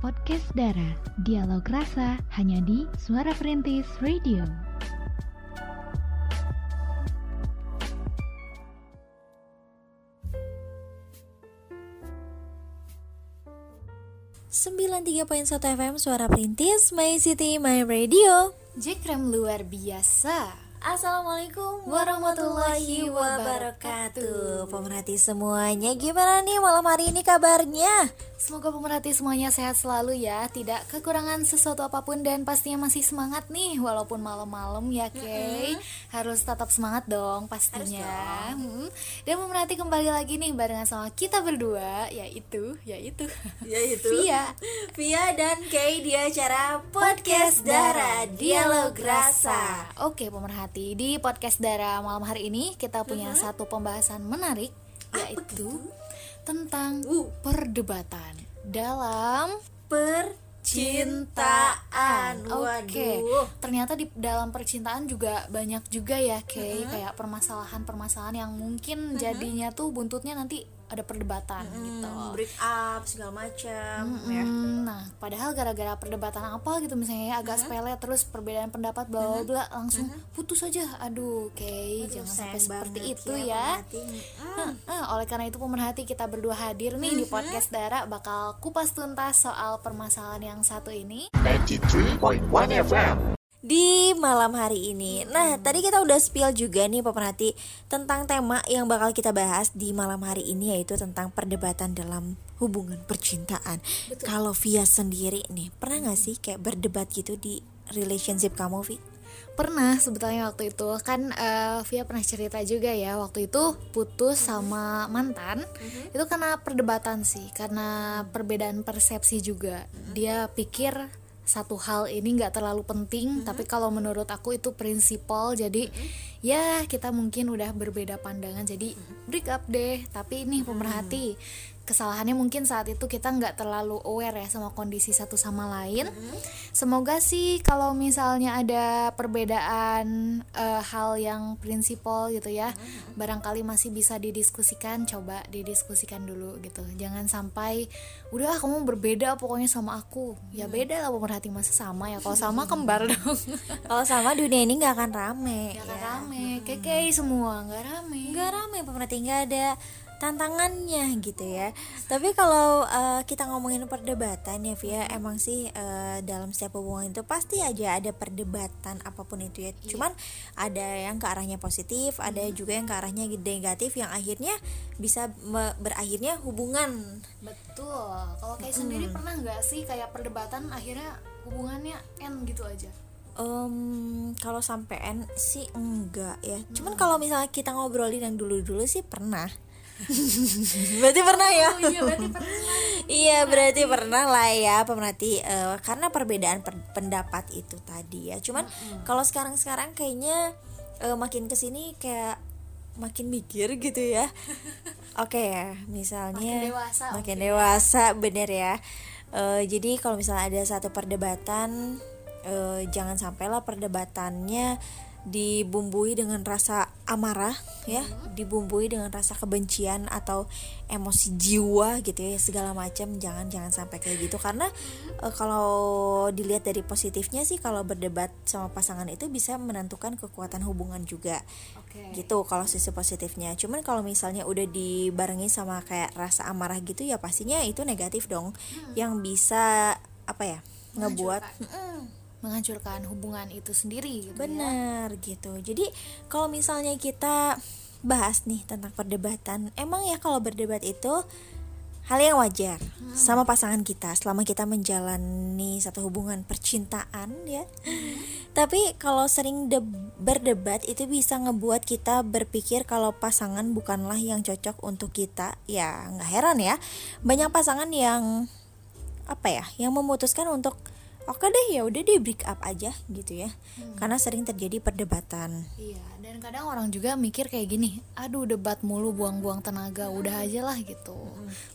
podcast Dara. Dialog rasa hanya di Suara Perintis Radio. Sembilan tiga poin satu FM Suara Perintis My City My Radio Jekrem luar biasa Assalamualaikum warahmatullahi wabarakatuh. Pemerhati semuanya Gimana nih malam hari ini kabarnya? Semoga pemerhati semuanya sehat selalu ya. Tidak kekurangan sesuatu apa pun Dan pastinya masih semangat nih Walaupun malam-malam ya Kay. Harus tetap semangat dong pastinya. Mm. Dan pemerhati kembali lagi nih Barengan sama kita berdua Yaitu Yaitu. Yaitu Via. Via dan Kay di acara Podcast Dara Dialog Rasa. Oke pemerhati Di podcast Dara malam hari ini Kita punya satu pembahasan menarik Yaitu Tentang Uh. perdebatan Dalam Percintaan. Oke, Waduh. Ternyata di dalam percintaan juga banyak juga ya, Kay, kayak permasalahan-permasalahan yang mungkin jadinya tuh buntutnya nanti ada perdebatan gitu. Hmm, Break up segala macam ya Hmm, nah, padahal gara-gara perdebatan apa gitu misalnya ya, agak sepele terus perbedaan pendapat bla bla bla langsung putus aja. Aduh, Kay, jangan sampai seperti itu ya. Nah, nah, oleh karena itu pemerhati kita berdua hadir nih di podcast Dara bakal kupas tuntas soal permasalahan yang satu ini. 93.1 FM. Di malam hari ini. Nah, tadi kita udah spill juga nih pemerhati tentang tema yang bakal kita bahas di malam hari ini yaitu tentang perdebatan dalam hubungan percintaan. Kalau Via sendiri nih, pernah gak sih kayak berdebat gitu di relationship kamu, Vi? Pernah sebetulnya waktu itu. Kan eh, Via pernah cerita juga ya waktu itu putus sama mantan. Itu karena perdebatan sih karena perbedaan persepsi juga. Dia pikir satu hal ini nggak terlalu penting tapi kalau menurut aku itu prinsipal. Jadi ya kita mungkin udah berbeda pandangan jadi break up deh. Tapi ini pemerhati kesalahannya mungkin saat itu kita nggak terlalu aware ya sama kondisi satu sama lain. Semoga sih kalau misalnya ada perbedaan eh, hal yang prinsipal gitu ya barangkali masih bisa didiskusikan coba didiskusikan dulu gitu. Jangan sampai udah kamu berbeda pokoknya sama aku. Ya beda lah pemerhati masa sama ya kalau sama kembar dong. Kalau sama dunia ini nggak akan rame. Gak akan rame keke semua nggak rame. Nggak rame pemerhati nggak ada tantangannya gitu ya. Tapi kalau eh, kita ngomongin perdebatan ya Via emang sih eh, dalam setiap hubungan itu pasti aja ada perdebatan apa pun itu ya. Cuman ada yang ke arahnya positif ada juga yang ke arahnya negatif yang akhirnya bisa berakhirnya hubungan. Betul. Kalau kayak sendiri pernah nggak sih kayak perdebatan akhirnya hubungannya end gitu aja? Em, kalau sampai N sih enggak ya. Cuman kalau misalnya kita ngobrolin yang dulu-dulu sih pernah berarti pernah ya Iya berarti pernah. Iya berarti pernah lah ya pemerhati eh, karena perbedaan per- pendapat itu tadi ya. Cuman kalau sekarang-sekarang kayaknya eh, makin ke sini kayak makin mikir gitu ya. Oke ya misalnya Makin dewasa, makin dewasa bener ya. Eh, jadi kalau misalnya ada satu perdebatan eh, jangan sampailah perdebatannya dibumbui dengan rasa amarah ya, dibumbui dengan rasa kebencian atau emosi jiwa gitu ya segala macam. Jangan jangan sampai kayak gitu. Karena eh, kalau dilihat dari positifnya sih kalau berdebat sama pasangan itu bisa menentukan kekuatan hubungan juga. Oke. gitu kalau sisi positifnya. Cuman kalau misalnya udah dibarengi sama kayak rasa amarah gitu ya pastinya itu negatif dong. Yang bisa apa ya ngebuat Mm-mm, Menghancurkan hubungan itu sendiri gitu ya. benar gitu. Jadi kalau misalnya kita bahas nih tentang perdebatan emang ya kalau berdebat itu hal yang wajar sama pasangan kita selama kita menjalani satu hubungan percintaan ya. Tapi kalau sering de- berdebat itu bisa ngebuat kita berpikir kalau pasangan bukanlah yang cocok untuk kita. Ya nggak heran ya. Banyak pasangan yang apa ya yang memutuskan untuk oke deh ya udah deh break up aja gitu ya karena sering terjadi perdebatan Iya, dan kadang orang juga mikir kayak gini, aduh debat mulu buang-buang tenaga, udah aja lah gitu.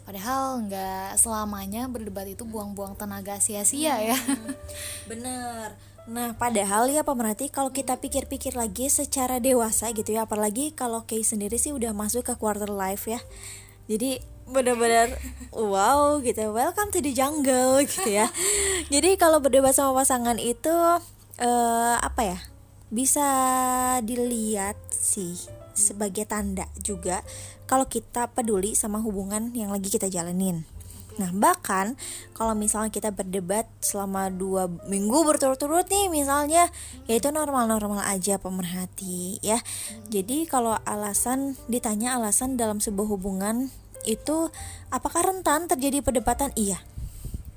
Padahal nggak selamanya berdebat itu buang-buang tenaga sia-sia ya. bener Nah, padahal ya pemerhati kalau kita pikir-pikir lagi secara dewasa gitu ya, apalagi kalau Kay sendiri sih udah masuk ke quarter life ya. Jadi benar-benar wow gitu. Welcome to the jungle gitu ya. Jadi kalau berdebat sama pasangan itu eh, apa ya bisa dilihat sih sebagai tanda juga kalau kita peduli sama hubungan yang lagi kita jalanin. Nah bahkan kalau misalnya kita berdebat selama dua minggu berturut-turut nih misalnya ya itu normal-normal aja pemerhati ya. Jadi kalau alasan ditanya alasan dalam sebuah hubungan itu apakah rentan terjadi perdebatan? Iya.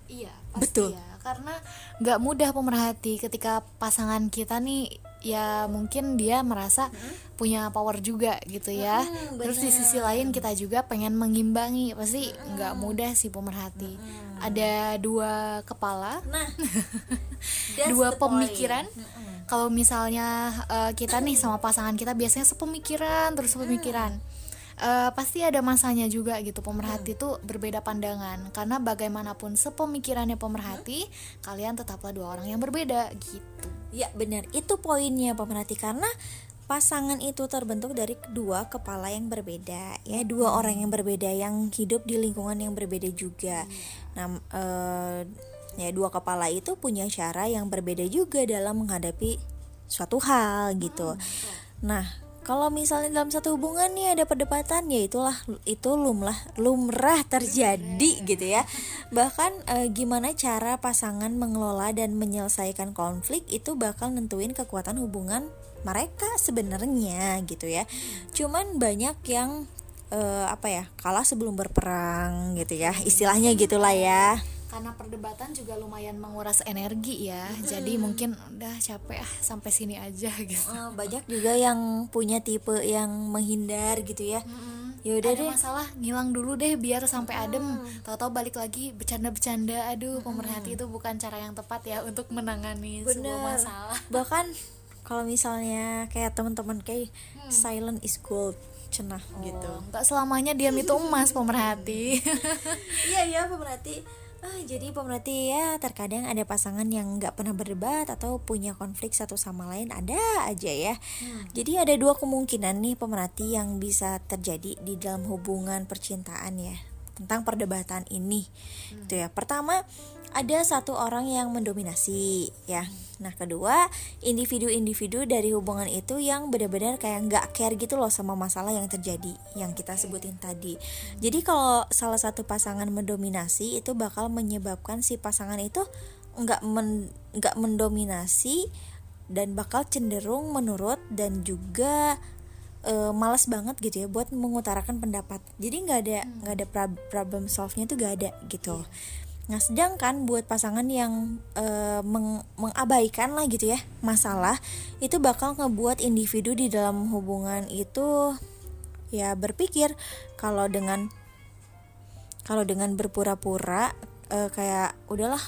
Iya, pasti Betul. ya. Karena nggak mudah pemerhati ketika pasangan kita nih ya mungkin dia merasa punya power juga gitu ya. Terus di sisi lain kita juga pengen mengimbangi. Pasti nggak mudah sih pemerhati. Ada dua kepala, Nah dua pemikiran. Kalau misalnya eh, kita nih sama pasangan kita biasanya sepemikiran terus sepemikiran. Eh, pasti ada masanya juga gitu. Pemerhati tuh berbeda pandangan. Karena bagaimanapun sepemikirannya pemerhati kalian tetaplah dua orang yang berbeda gitu. Ya benar, itu poinnya pemerhati. Karena pasangan itu terbentuk dari dua kepala yang berbeda ya. Dua orang yang berbeda yang hidup di lingkungan yang berbeda juga. Nah, eh, ya dua kepala itu punya cara yang berbeda juga dalam menghadapi suatu hal gitu. Nah, kalau misalnya dalam satu hubungan nih ada perdebatan ya itulah itu lumrah lumrah terjadi gitu ya. Bahkan eh, gimana cara pasangan mengelola dan menyelesaikan konflik itu bakal nentuin kekuatan hubungan mereka sebenarnya gitu ya. Cuman banyak yang eh, apa ya kalah sebelum berperang gitu ya istilahnya gitulah ya karena perdebatan juga lumayan menguras energi ya. Jadi mungkin udah capek ah sampai sini aja gitu. Eh, banyak juga yang punya tipe yang menghindar gitu ya. Ya udah ada deh. masalah ngilang dulu deh biar sampai adem. Tahu-tahu balik lagi bercanda-bercanda. Aduh pemerhati itu bukan cara yang tepat ya untuk menangani sebuah Bener. masalah. Bahkan kalau misalnya kayak teman-teman kayak silent is gold cenah gitu. Oh, nggak selamanya diam itu emas pemerhati. Iya iya pemerhati ah, jadi pemerhati ya terkadang ada pasangan yang nggak pernah berdebat atau punya konflik satu sama lain ada aja ya. Jadi ada dua kemungkinan nih pemerhati yang bisa terjadi di dalam hubungan percintaan ya tentang perdebatan ini. Itu ya pertama ada satu orang yang mendominasi ya. Nah kedua individu-individu dari hubungan itu yang benar-benar kayak nggak care gitu loh sama masalah yang terjadi yang kita sebutin tadi. Jadi kalau salah satu pasangan mendominasi itu bakal menyebabkan si pasangan itu nggak men- nggak mendominasi dan bakal cenderung menurut dan juga eh, malas banget gitu ya buat mengutarakan pendapat. Jadi nggak ada nggak ada prob- problem solve-nya tuh gak ada gitu nah sedangkan buat pasangan yang eh, meng- mengabaikan lah gitu ya masalah itu bakal ngebuat individu di dalam hubungan itu ya berpikir kalau dengan kalau dengan berpura-pura eh, kayak udahlah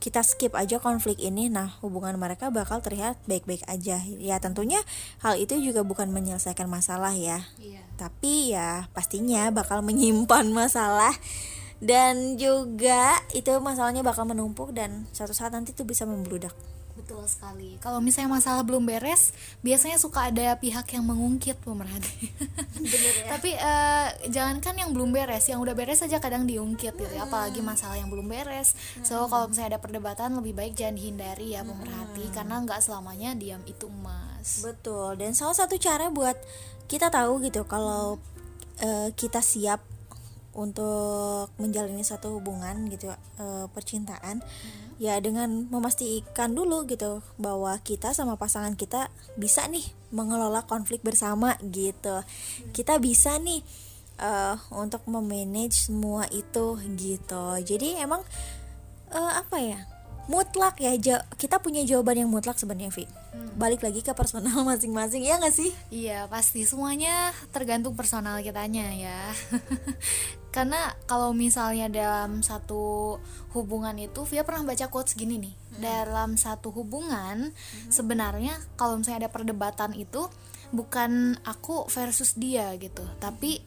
kita skip aja konflik ini nah hubungan mereka bakal terlihat baik-baik aja. Ya tentunya hal itu juga bukan menyelesaikan masalah ya. Iya. Tapi ya pastinya bakal menyimpan masalah dan juga itu masalahnya bakal menumpuk dan suatu saat nanti tuh bisa membludak. Betul sekali. Kalau misalnya masalah belum beres biasanya suka ada pihak yang mengungkit pemerhati tapi eh, jangankan yang belum beres yang udah beres aja kadang diungkit gitu ya. apalagi masalah yang belum beres. So kalau misalnya ada perdebatan lebih baik jangan dihindari ya pemerhati karena nggak selamanya diam itu emas Betul, dan salah satu cara buat kita tahu gitu kalau eh, kita siap untuk menjalani satu hubungan gitu eh, percintaan ya dengan memastikan dulu gitu bahwa kita sama pasangan kita bisa nih mengelola konflik bersama gitu. Kita bisa nih eh, untuk memanage semua itu gitu. Jadi emang eh, apa ya mutlak ya kita punya jawaban yang mutlak sebenarnya Vi. Balik lagi ke personal masing-masing ya nggak sih? Iya pasti semuanya tergantung personal kitanya ya Karena kalau misalnya dalam satu hubungan itu Via pernah baca quotes gini nih. Dalam satu hubungan sebenarnya kalau misalnya ada perdebatan itu Bukan aku versus dia gitu. Tapi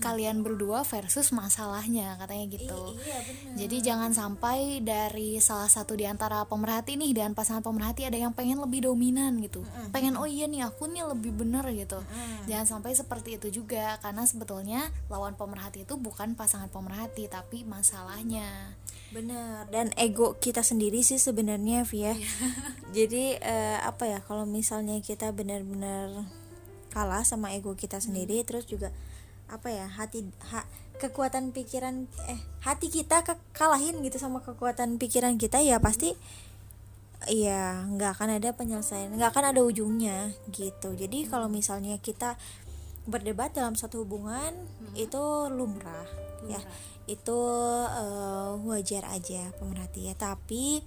kalian berdua versus masalahnya katanya gitu I- iya benar jadi jangan sampai dari salah satu di antara pemerhati nih dan pasangan pemerhati ada yang pengen lebih dominan gitu. Pengen oh iya nih aku nih lebih bener gitu. Jangan sampai seperti itu juga karena sebetulnya lawan pemerhati itu bukan pasangan pemerhati tapi masalahnya. Benar, dan ego kita sendiri sih sebenarnya Via. Jadi eh, apa ya kalau misalnya kita benar-benar kalah sama ego kita sendiri, terus juga apa ya hati ha, kekuatan pikiran eh hati kita ke, kalahin gitu sama kekuatan pikiran kita ya pasti Iya, nggak akan ada penyelesaian, nggak akan ada ujungnya gitu. Jadi kalau misalnya kita berdebat dalam satu hubungan itu lumrah, ya, itu eh, wajar aja pemerhati ya. Tapi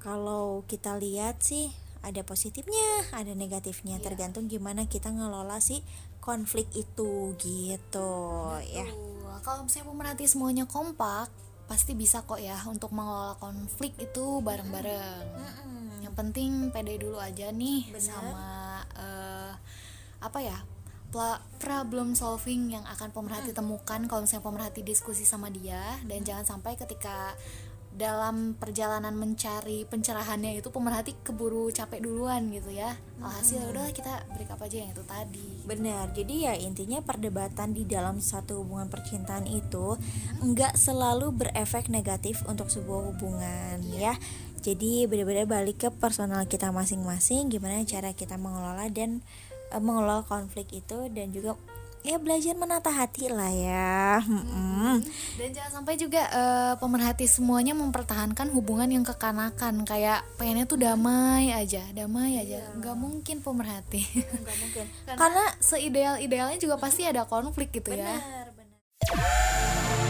kalau kita lihat sih ada positifnya, ada negatifnya, tergantung gimana kita ngelola si konflik itu gitu, ya. Tuh, kalau misalnya pemerhati semuanya kompak, pasti bisa kok ya untuk mengelola konflik itu bareng-bareng. Yang penting pede dulu aja nih sama eh, apa ya? problem solving yang akan pemerhati temukan kalau misalnya pemerhati diskusi sama dia dan jangan sampai ketika dalam perjalanan mencari pencerahannya itu pemerhati keburu capek duluan gitu ya. Alhasil udah kita break up aja yang itu tadi. Benar, jadi ya intinya perdebatan di dalam satu hubungan percintaan itu enggak selalu berefek negatif untuk sebuah hubungan ya. Jadi benar-benar balik ke personal kita masing-masing, gimana cara kita mengelola dan eh, mengelola konflik itu dan juga ya belajar menata hati lah ya. Mm-mm. Dan jangan sampai juga eh, pemerhati semuanya mempertahankan hubungan yang kekanakan kayak pengennya tuh damai aja, damai aja. Nggak mungkin pemerhati. Nggak mungkin. Karena seideal-idealnya juga pasti ada konflik gitu ya. Benar, benar.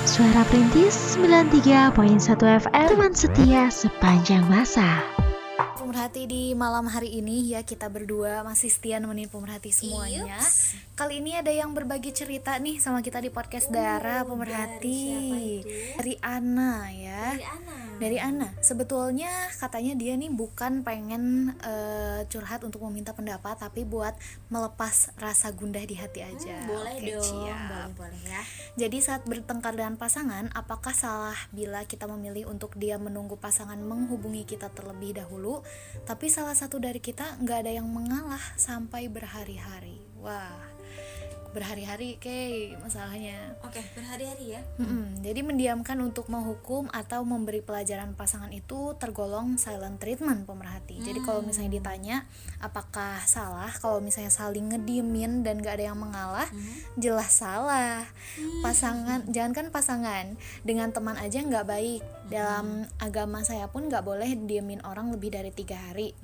Suara Perintis 93.1 FM Teman setia sepanjang masa Pemerhati di malam hari ini ya kita berdua masih setia nemenin pemerhati semuanya. Kali ini ada yang berbagi cerita nih sama kita di podcast Dara pemerhati. Dari Ana ya. Dari Ana. Dari Ana. Sebetulnya katanya dia nih bukan pengen eh, curhat untuk meminta pendapat tapi buat melepas rasa gundah di hati aja. Boleh Oke, dong, siap. boleh-boleh ya. Jadi saat bertengkar dengan pasangan, apakah salah bila kita memilih untuk dia menunggu pasangan menghubungi kita terlebih dahulu, tapi salah satu dari kita nggak ada yang mengalah sampai berhari-hari? Wah, berhari-hari kayak masalahnya. Oke, berhari-hari ya. Mm-mm, Jadi mendiamkan untuk menghukum atau memberi pelajaran pasangan itu tergolong silent treatment pemerhati. Jadi kalau misalnya ditanya apakah salah kalau misalnya saling ngediemin dan gak ada yang mengalah, jelas salah. Pasangan, jangankan pasangan dengan teman aja nggak baik. Dalam agama saya pun nggak boleh diemin orang lebih dari tiga hari.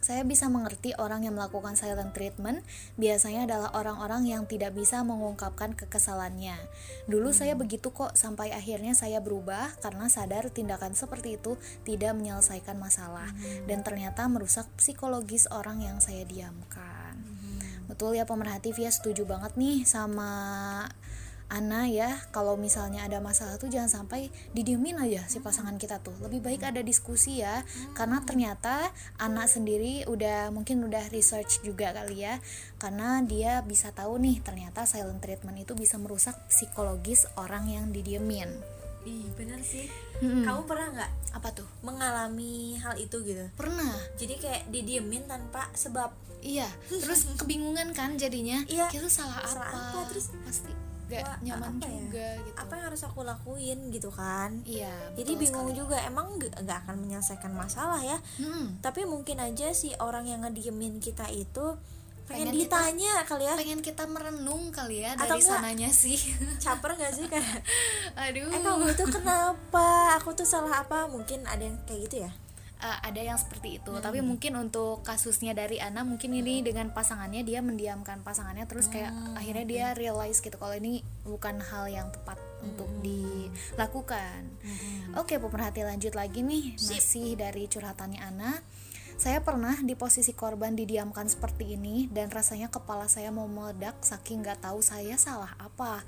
Saya bisa mengerti orang yang melakukan silent treatment biasanya adalah orang-orang yang tidak bisa mengungkapkan kekesalannya. Dulu saya begitu kok sampai akhirnya saya berubah karena sadar tindakan seperti itu tidak menyelesaikan masalah dan ternyata merusak psikologis orang yang saya diamkan. Betul ya pemerhati Via setuju banget nih sama Ana ya kalau misalnya ada masalah tuh jangan sampai didiemin aja si pasangan kita tuh lebih baik ada diskusi ya karena ternyata Ana sendiri udah mungkin udah research juga kali ya karena dia bisa tahu nih ternyata silent treatment itu bisa merusak psikologis orang yang didiemin Ih, bener sih. Mm-mm. Kamu pernah nggak apa tuh mengalami hal itu gitu? pernah Jadi kayak didiemin tanpa sebab. iya terus kebingungan kan jadinya Iya. kita salah, Salah apa? apa? Terus pasti gak nyaman apa ya? juga gitu Apa yang harus aku lakuin gitu kan? iya Jadi bingung sekali. juga emang nggak akan menyelesaikan masalah ya. Mm-mm. Tapi mungkin aja si orang yang ngediemin kita itu pengen, Pengen kita- ditanya kali ya. pengen kita merenung kali ya Atau dari enggak? sananya sih Caper gak sih kayak aduh Eh kamu tuh kenapa? Aku tuh salah apa? Mungkin ada yang kayak gitu ya? Eh, ada yang seperti itu. Tapi mungkin untuk kasusnya dari Ana mungkin ini dengan pasangannya dia mendiamkan pasangannya terus kayak akhirnya dia realize gitu kalau ini bukan hal yang tepat untuk dilakukan. Oke pemerhati lanjut lagi nih. Masih dari curhatannya Ana saya pernah di posisi korban didiamkan seperti ini dan rasanya kepala saya mau meledak saking nggak tahu saya salah apa.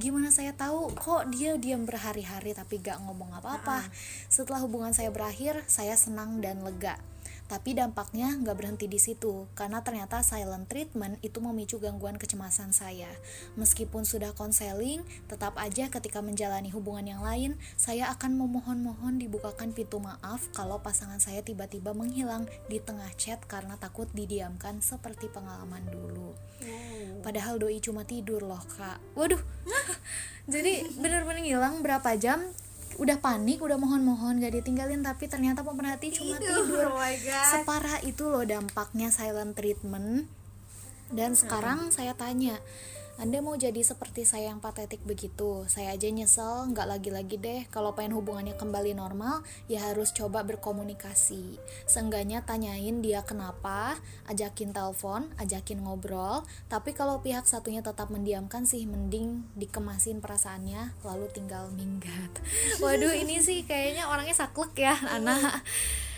Gimana saya tahu kok dia diam berhari-hari tapi gak ngomong apa-apa. Setelah hubungan saya berakhir, saya senang dan lega. Tapi dampaknya nggak berhenti di situ, karena ternyata silent treatment itu memicu gangguan kecemasan saya. Meskipun sudah konseling, tetap aja ketika menjalani hubungan yang lain, saya akan memohon-mohon dibukakan pintu maaf kalau pasangan saya tiba-tiba menghilang di tengah chat karena takut didiamkan seperti pengalaman dulu. Padahal doi cuma tidur loh kak. Waduh, jadi bener-bener hilang berapa jam? Udah panik, udah mohon-mohon gak ditinggalin tapi ternyata pemerhati cuma tidur. Oh my god. Separah itu loh dampaknya silent treatment. Dan sekarang saya tanya, Anda mau jadi seperti saya yang patetik begitu? Saya aja nyesel, nggak lagi-lagi deh. Kalau pengen hubungannya kembali normal, ya harus coba berkomunikasi. Seenggaknya tanyain dia kenapa, ajakin telepon, ajakin ngobrol. Tapi kalau pihak satunya tetap mendiamkan sih, mending dikemasin perasaannya, lalu tinggal minggat. Waduh, ini sih kayaknya orangnya saklek ya, anak.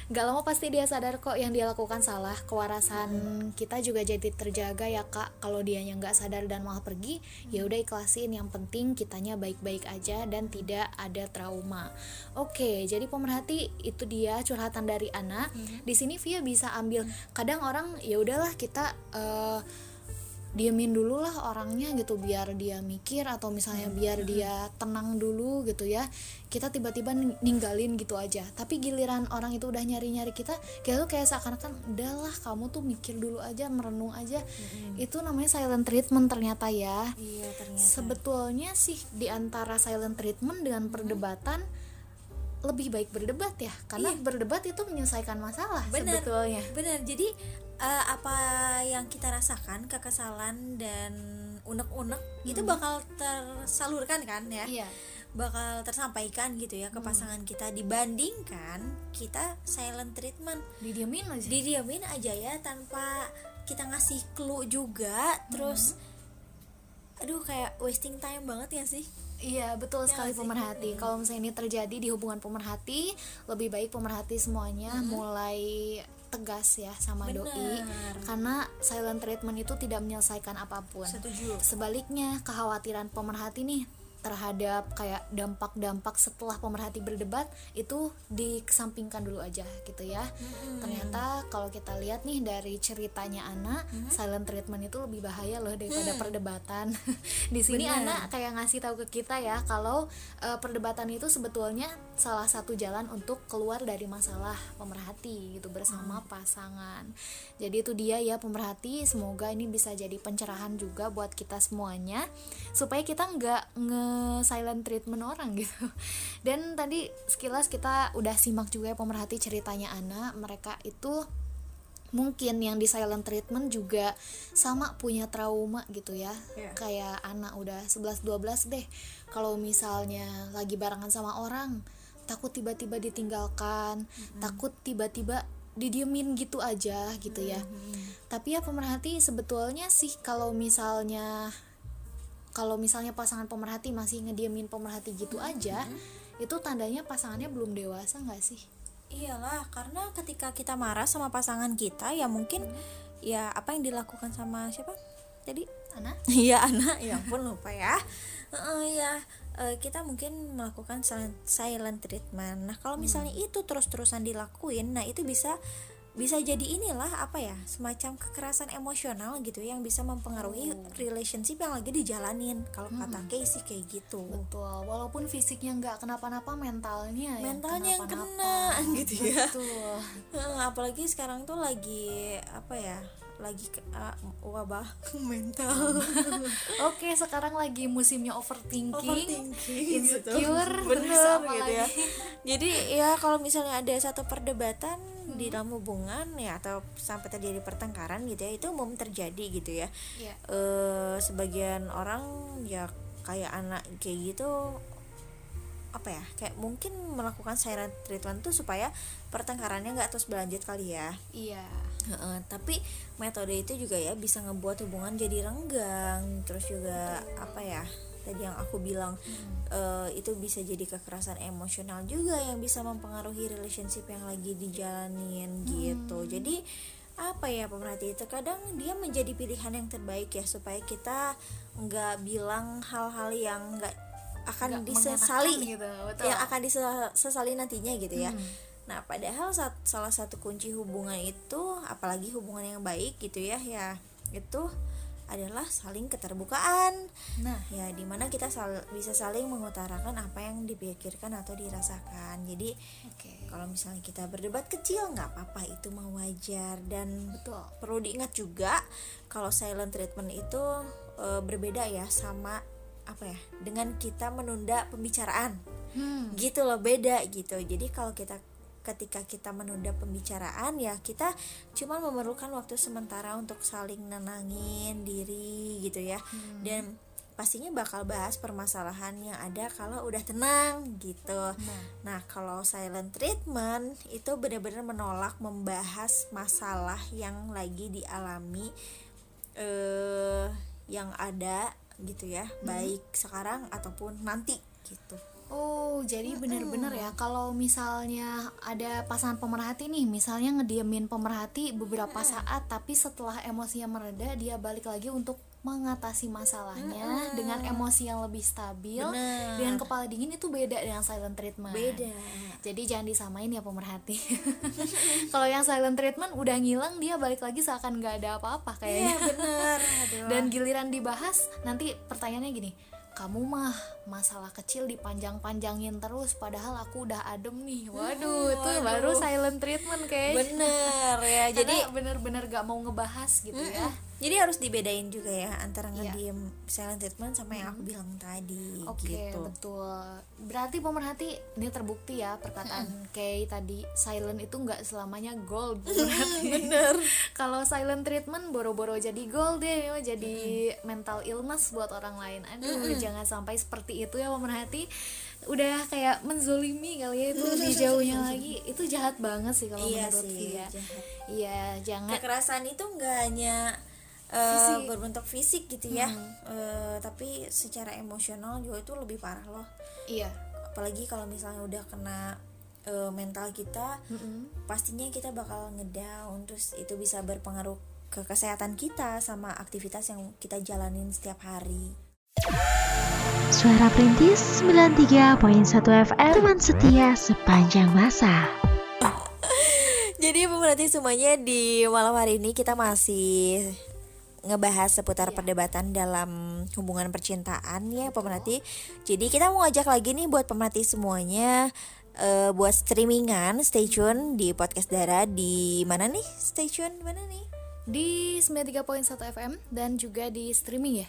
Gak lama pasti dia sadar kok yang dia lakukan salah. Kewarasan kita juga jadi terjaga ya kak. Kalau dianya nggak sadar dan malah pergi ya udah ikhlasin. Yang penting kitanya baik-baik aja dan tidak ada trauma. Oke jadi pemerhati itu dia curhatan dari Ana. Di sini Via bisa ambil. Kadang orang ya udahlah kita eh, diemin dulu lah orangnya gitu biar dia mikir atau misalnya biar dia tenang dulu gitu ya. Kita tiba-tiba ning- ninggalin gitu aja. Tapi giliran orang itu udah nyari-nyari kita kita tuh kayak seakan-akan udahlah kamu tuh mikir dulu aja merenung aja. Itu namanya silent treatment ternyata ya. Iya ternyata. sebetulnya sih di antara silent treatment dengan perdebatan lebih baik berdebat ya karena berdebat itu menyelesaikan masalah Bener. sebetulnya Benar. Jadi eh, apa yang kita rasakan kekesalan dan unek-unek itu bakal tersalurkan kan ya? iya Bakal tersampaikan gitu ya ke pasangan kita dibandingkan kita silent treatment. didiamin aja Didiamin aja ya tanpa kita ngasih clue juga terus aduh kayak wasting time banget ya sih? Iya betul sekali nggak sih? pemerhati. Kalau misalnya ini terjadi di hubungan pemerhati, lebih baik pemerhati semuanya mulai tegas ya sama doi, Benar. karena silent treatment itu tidak menyelesaikan apa pun. Setuju. Sebaliknya kekhawatiran pemerhati nih terhadap kayak dampak-dampak setelah pemerhati berdebat itu dikesampingkan dulu aja gitu ya. Ternyata kalau kita lihat nih dari ceritanya Ana, silent treatment itu lebih bahaya loh daripada perdebatan. Di sini Benar. Ana kayak ngasih tahu ke kita ya kalau eh, perdebatan itu sebetulnya salah satu jalan untuk keluar dari masalah pemerhati gitu bersama pasangan. Jadi itu dia ya pemerhati, semoga ini bisa jadi pencerahan juga buat kita semuanya supaya kita nggak nge silent treatment orang gitu. Dan tadi sekilas kita udah simak juga ya pemerhati ceritanya Ana, mereka itu mungkin yang di silent treatment juga sama punya trauma gitu ya. Iya. kayak anak udah 11-12 deh. Kalau misalnya lagi barengan sama orang takut tiba-tiba ditinggalkan takut tiba-tiba didiemin gitu aja gitu ya. Tapi ya pemerhati sebetulnya sih kalau misalnya kalau misalnya pasangan pemerhati masih ngediemin pemerhati gitu aja itu tandanya pasangannya belum dewasa nggak sih? Iyalah, karena ketika kita marah sama pasangan kita ya mungkin ya apa yang dilakukan sama siapa? Tadi? Ana? Iya anak, ya ampun lupa ya. Heeh, ya eh, kita mungkin melakukan silent, silent treatment. Nah kalau misalnya itu terus-terusan dilakuin, nah itu bisa bisa jadi inilah apa ya semacam kekerasan emosional gitu yang bisa mempengaruhi relationship yang lagi dijalanin. Kalau kata Kay sih kayak gitu. Betul, walaupun fisiknya nggak kenapa-napa, mentalnya yang Mentalnya yang kenapa-napa. kena gitu ya. Betul. Apalagi sekarang tuh lagi apa ya? Lagi ke- ah, wabah mental. Oke, sekarang lagi musimnya overthinking, Overthinking gitu. insecure, terus bener gitu ya jadi ya kalau misalnya ada satu perdebatan di dalam hubungan ya atau sampai terjadi pertengkaran gitu ya itu umum terjadi gitu ya Iya. eh sebagian orang ya kayak anak kayak gitu apa ya kayak mungkin melakukan silent treatment tuh supaya pertengkarannya nggak terus berlanjut kali ya Iya. Tapi metode itu juga ya bisa ngebuat hubungan jadi renggang. Terus juga apa ya tadi yang aku bilang eh, itu bisa jadi kekerasan emosional juga yang bisa mempengaruhi relationship yang lagi dijalanin gitu. Jadi apa ya pemerhati itu? Kadang dia menjadi pilihan yang terbaik ya supaya kita nggak bilang hal-hal yang nggak akan disesali gitu, betul. yang akan disesali nantinya gitu ya Nah, padahal sat- salah satu kunci hubungan itu, apalagi hubungan yang baik gitu ya, ya itu adalah saling keterbukaan. Nah, Ya, di mana kita sal- bisa saling mengutarakan apa yang dipikirkan atau dirasakan. Jadi, oke. kalau misalnya kita berdebat kecil nggak apa-apa, itu mah wajar dan Betul. perlu diingat juga kalau silent treatment itu e, berbeda ya sama apa ya dengan kita menunda pembicaraan Hmm. gitu loh beda gitu jadi kalau kita ketika kita menunda pembicaraan ya kita cuma memerlukan waktu sementara untuk saling nenangin diri gitu ya. Dan pastinya bakal bahas permasalahan yang ada kalau udah tenang gitu. Nah. Kalau silent treatment itu benar-benar menolak membahas masalah yang lagi dialami eh yang ada gitu ya baik sekarang ataupun nanti gitu Oh, jadi bener-bener ya kalau misalnya ada pasangan pemerhati nih, misalnya ngediemin pemerhati beberapa saat, tapi setelah emosinya mereda, dia balik lagi untuk mengatasi masalahnya dengan emosi yang lebih stabil, Bener. dengan kepala dingin itu beda dengan silent treatment. beda Jadi jangan disamain ya pemerhati. kalau yang silent treatment udah ngilang, dia balik lagi seakan nggak ada apa-apa iya kayaknya. bener Aduh. Dan giliran dibahas, nanti pertanyaannya gini, kamu mah masalah kecil dipanjang-panjangin terus, padahal aku udah adem nih. Waduh, itu baru silent treatment kayaknya. bener ya jadi bener-bener gak mau ngebahas gitu ya. Jadi harus dibedain juga ya antara Iya. ngediem silent treatment sama yang aku bilang tadi Oke, gitu betul. Berarti pemerhati ini terbukti ya perkataan kayak tadi silent itu nggak selamanya gold. Berarti bener. Kalau silent treatment boro-boro jadi gold deh, ya, jadi mental illness buat orang lain. Aduh, jangan sampai seperti itu ya pemerhati. Udah kayak menzolimi kali ya itu dijauhnya lagi. Itu jahat banget sih kalau Iya menurut sih, jahat. Iya, jangan kekerasan itu nggak hanya eh, Fisik. berbentuk fisik gitu ya. Eh, tapi secara emosional juga itu lebih parah loh. Iya. apalagi kalau misalnya udah kena eh, mental kita pastinya kita bakal ngedown terus itu bisa berpengaruh ke kesehatan kita sama aktivitas yang kita jalanin setiap hari. Suara Perintis 93.1 FM Teman setia sepanjang masa. Jadi pemerhati semuanya di malam hari ini kita masih ngebahas seputar perdebatan dalam hubungan percintaan ya pemerhati. Jadi kita mau ngajak lagi nih buat pemerhati semuanya eh, buat streamingan stay tune di podcast Dara di mana nih? Stay tune mana nih? Di 93.1 FM dan juga di streaming ya.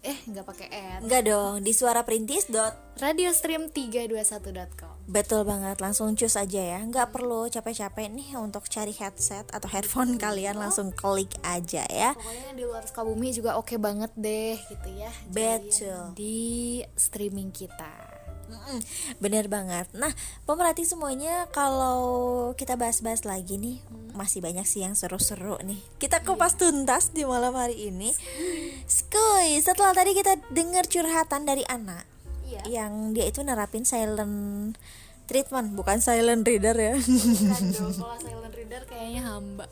Eh nggak pakai ad. Enggak dong, di suaraperintis dot Radiostream321.com. Betul banget, langsung cus aja ya Nggak perlu capek-capek nih untuk cari headset atau headphone kalian Langsung klik aja ya Pokoknya di luar Sukabumi juga oke banget deh gitu ya. Betul. Di streaming kita. Bener banget. Nah, pemerhati semuanya kalau kita bahas-bahas lagi nih, masih banyak sih yang seru-seru nih. Kita kupas tuntas di malam hari ini. Skuy, setelah tadi kita dengar curhatan dari anak Iya. yang dia itu nerapin silent treatment, bukan silent reader ya. Kan dong kalau silent reader kayaknya hamba.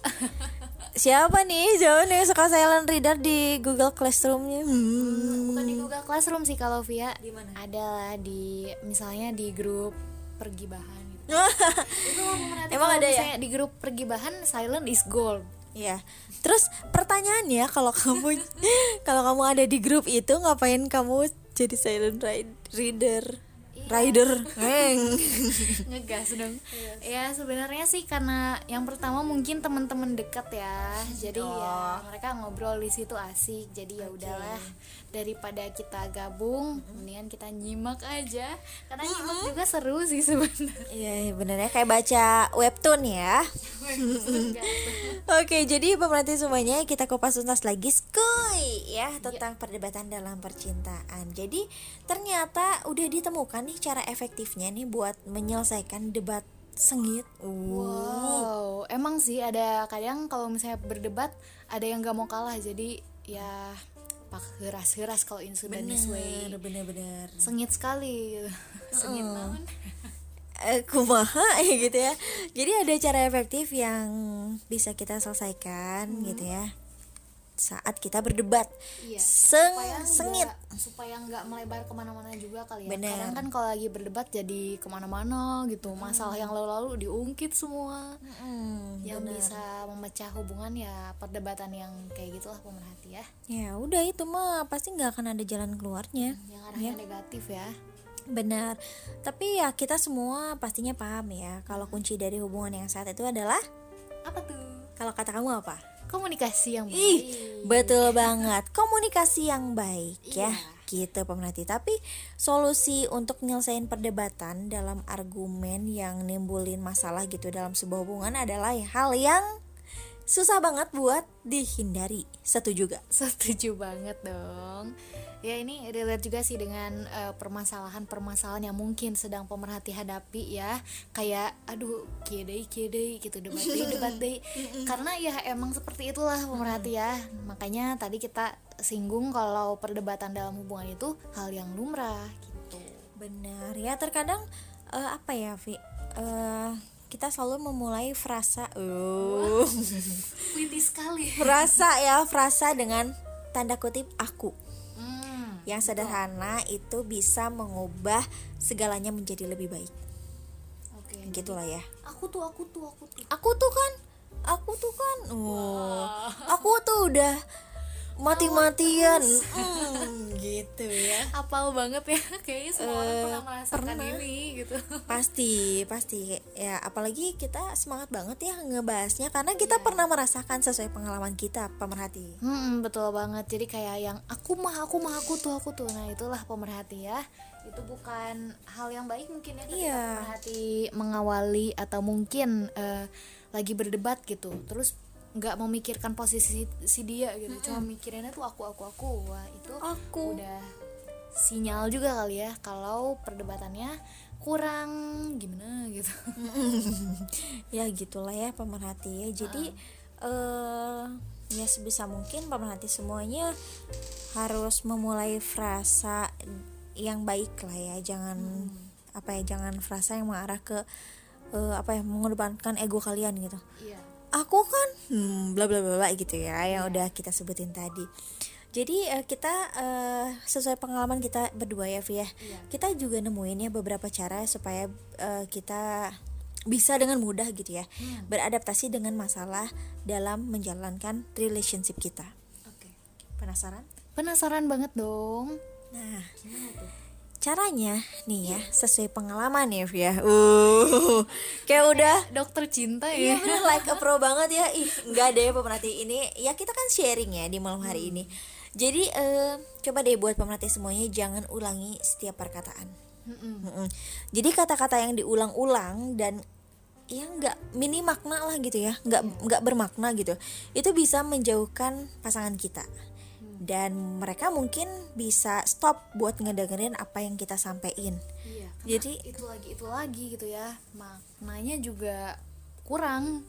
Siapa nih John yang suka silent reader di Google Classroom-nya? Hmm. Bukan di Google Classroom sih kalau Via. Di mana? Ada di misalnya di grup pergi bahan Emang ada ya? Di grup pergi bahan silent is gold. Ya, terus pertanyaannya kalau kamu kalau kamu ada di grup itu ngapain kamu jadi silent ride- reader? Rider, Heng. ngegas dong. Ya sebenarnya sih karena yang pertama mungkin teman-teman dekat ya. Jadi ya mereka ngobrol di situ asik. Jadi ya udahlah daripada kita gabung mendingan kita nyimak aja karena nyimak juga seru sih sebenarnya Iya, bener ya kayak baca webtoon ya. Oke, jadi pemerhati semuanya kita kupas tuntas lagi skuy ya tentang perdebatan dalam percintaan. Jadi ternyata udah ditemukan nih cara efektifnya nih buat menyelesaikan debat sengit. Uh. wow emang sih ada kadang kalau misalnya berdebat ada yang gak mau kalah jadi ya pak heras-heras kalau in Sudan this way Bener, bener-bener. sengit sekali sengit naon eh, kumaha gitu ya. Jadi ada cara efektif yang bisa kita selesaikan gitu ya. Saat kita berdebat. Iya, Seng, supaya sengit. supaya nggak melebar ke mana-mana juga kali ya. Bener. kadang kan kalau lagi berdebat jadi ke mana-mana gitu. Masalah yang lalu-lalu diungkit semua. Hmm, yang bisa memecah hubungan ya perdebatan yang kayak gitulah pemerhati ya. Ya udah itu mah pasti nggak akan ada jalan keluarnya. Yang arahnya negatif ya. Benar tapi ya kita semua pastinya paham ya kalau kunci dari hubungan yang sehat itu adalah apa tuh? Kalau kata kamu apa komunikasi yang baik Ih, betul banget. Komunikasi yang baik ya. Gitu pemerhati. Tapi solusi untuk nyelesain perdebatan dalam argumen yang nimbulin masalah gitu dalam sebuah hubungan adalah hal yang susah banget buat dihindari. Setuju gak? Setuju banget dong. Ya ini relate juga sih dengan eh, permasalahan-permasalahan yang mungkin sedang pemerhati hadapi ya. Kayak aduh kiedei kiedei gitu debat deh debat deh. Karena ya emang seperti itulah pemerhati ya. Makanya tadi kita singgung kalau perdebatan dalam hubungan itu hal yang lumrah gitu. Benar ya. Terkadang eh, apa ya, Vi? Eh, kita selalu memulai frasa uh, sekali. frasa ya, frasa dengan tanda kutip aku. Yang sederhana itu bisa mengubah segalanya menjadi lebih baik. Oke. Gitulah ya. Aku tuh aku tuh aku tuh. Aku tuh kan, aku tuh kan, oh, aku tuh udah mati-matian, Hmm, gitu ya. Apal banget ya. Kayaknya semua orang Eh, pernah merasakan pernah. ini gitu. Pasti, pasti ya. Apalagi kita semangat banget ya ngebahasnya karena kita pernah merasakan sesuai pengalaman kita, pemerhati. Hmm, betul banget. Jadi kayak yang aku mah aku mah aku tuh aku tuh. Nah, itulah pemerhati ya. Itu bukan hal yang baik mungkin ya ketika Iya. pemerhati mengawali atau mungkin eh, lagi berdebat gitu. Terus nggak memikirkan posisi si dia gitu. Cuma mikirinnya tuh aku aku aku. Wah, itu Aku. udah sinyal juga kali ya kalau perdebatannya kurang gimana gitu. ya gitulah ya pemerhati ya jadi eh ya sebisa mungkin pemerhati semuanya harus memulai frasa yang baik lah ya jangan apa ya jangan frasa yang mengarah ke eh, apa ya mengedepankan ego kalian gitu Iya. Aku kan hmm, bla bla bla gitu ya yang udah kita sebutin tadi. Jadi eh, kita eh, sesuai pengalaman kita berdua ya Vi ya. Kita juga nemuin ya beberapa cara supaya eh, kita bisa dengan mudah gitu ya beradaptasi dengan masalah dalam menjalankan relationship kita. Oke. penasaran? Penasaran banget dong. nah caranya? Nih ya sesuai pengalaman ya Vi ya uh kayak udah Dokter cinta Iya ya. bener like a pro banget ya. Ih enggak deh pemerhati ini. Ya kita kan sharing ya di malam hari ini. Jadi eh, coba deh buat pemerhati semuanya Jangan ulangi setiap perkataan. Mm-mm. Jadi kata-kata yang diulang-ulang Dan ya nggak mini makna lah gitu ya. Nggak nggak bermakna gitu. Itu bisa menjauhkan pasangan kita dan mereka mungkin bisa stop buat ngedengerin apa yang kita sampein Iya. Jadi- itu lagi itu lagi gitu ya. Maknanya juga kurang.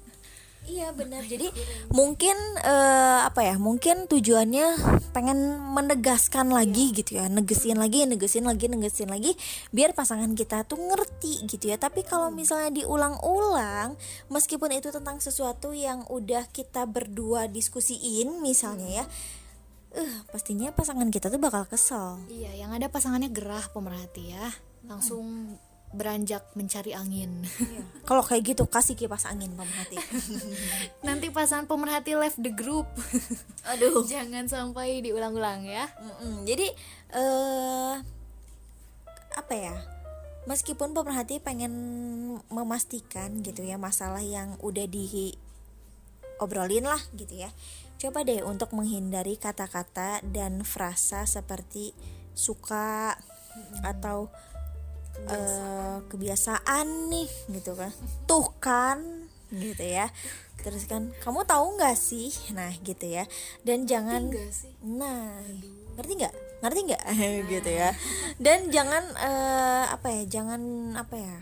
Iya benar. Jadi mungkin eh, apa ya? Mungkin tujuannya pengen menegaskan lagi gitu ya, negesin lagi, negesin lagi, negesin lagi, biar pasangan kita tuh ngerti gitu ya. Tapi kalau misalnya diulang-ulang, meskipun itu tentang sesuatu yang udah kita berdua diskusiin, misalnya ya, eh pastinya pasangan kita tuh bakal kesel. Iya, yang ada pasangannya gerah pemerhati ya. Langsung beranjak mencari angin. Kalau kayak gitu kasih kipas angin pemerhati. Nanti pasangan pemerhati left the group. Aduh. Jangan sampai diulang-ulang ya. Mm-mm. Jadi eh apa ya? Meskipun pemerhati pengen memastikan gitu ya masalah yang udah diobrolin lah gitu ya. Coba deh untuk menghindari kata-kata dan frasa seperti suka atau eh, kebiasaan nih gitu kan. Tuh kan gitu ya. Terus kan kamu tahu nggak sih? Nah gitu ya. Dan jangan sih. Nah, ngerti nggak? Ngerti nggak? gitu ya. Dan jangan eh, apa ya? Jangan apa ya?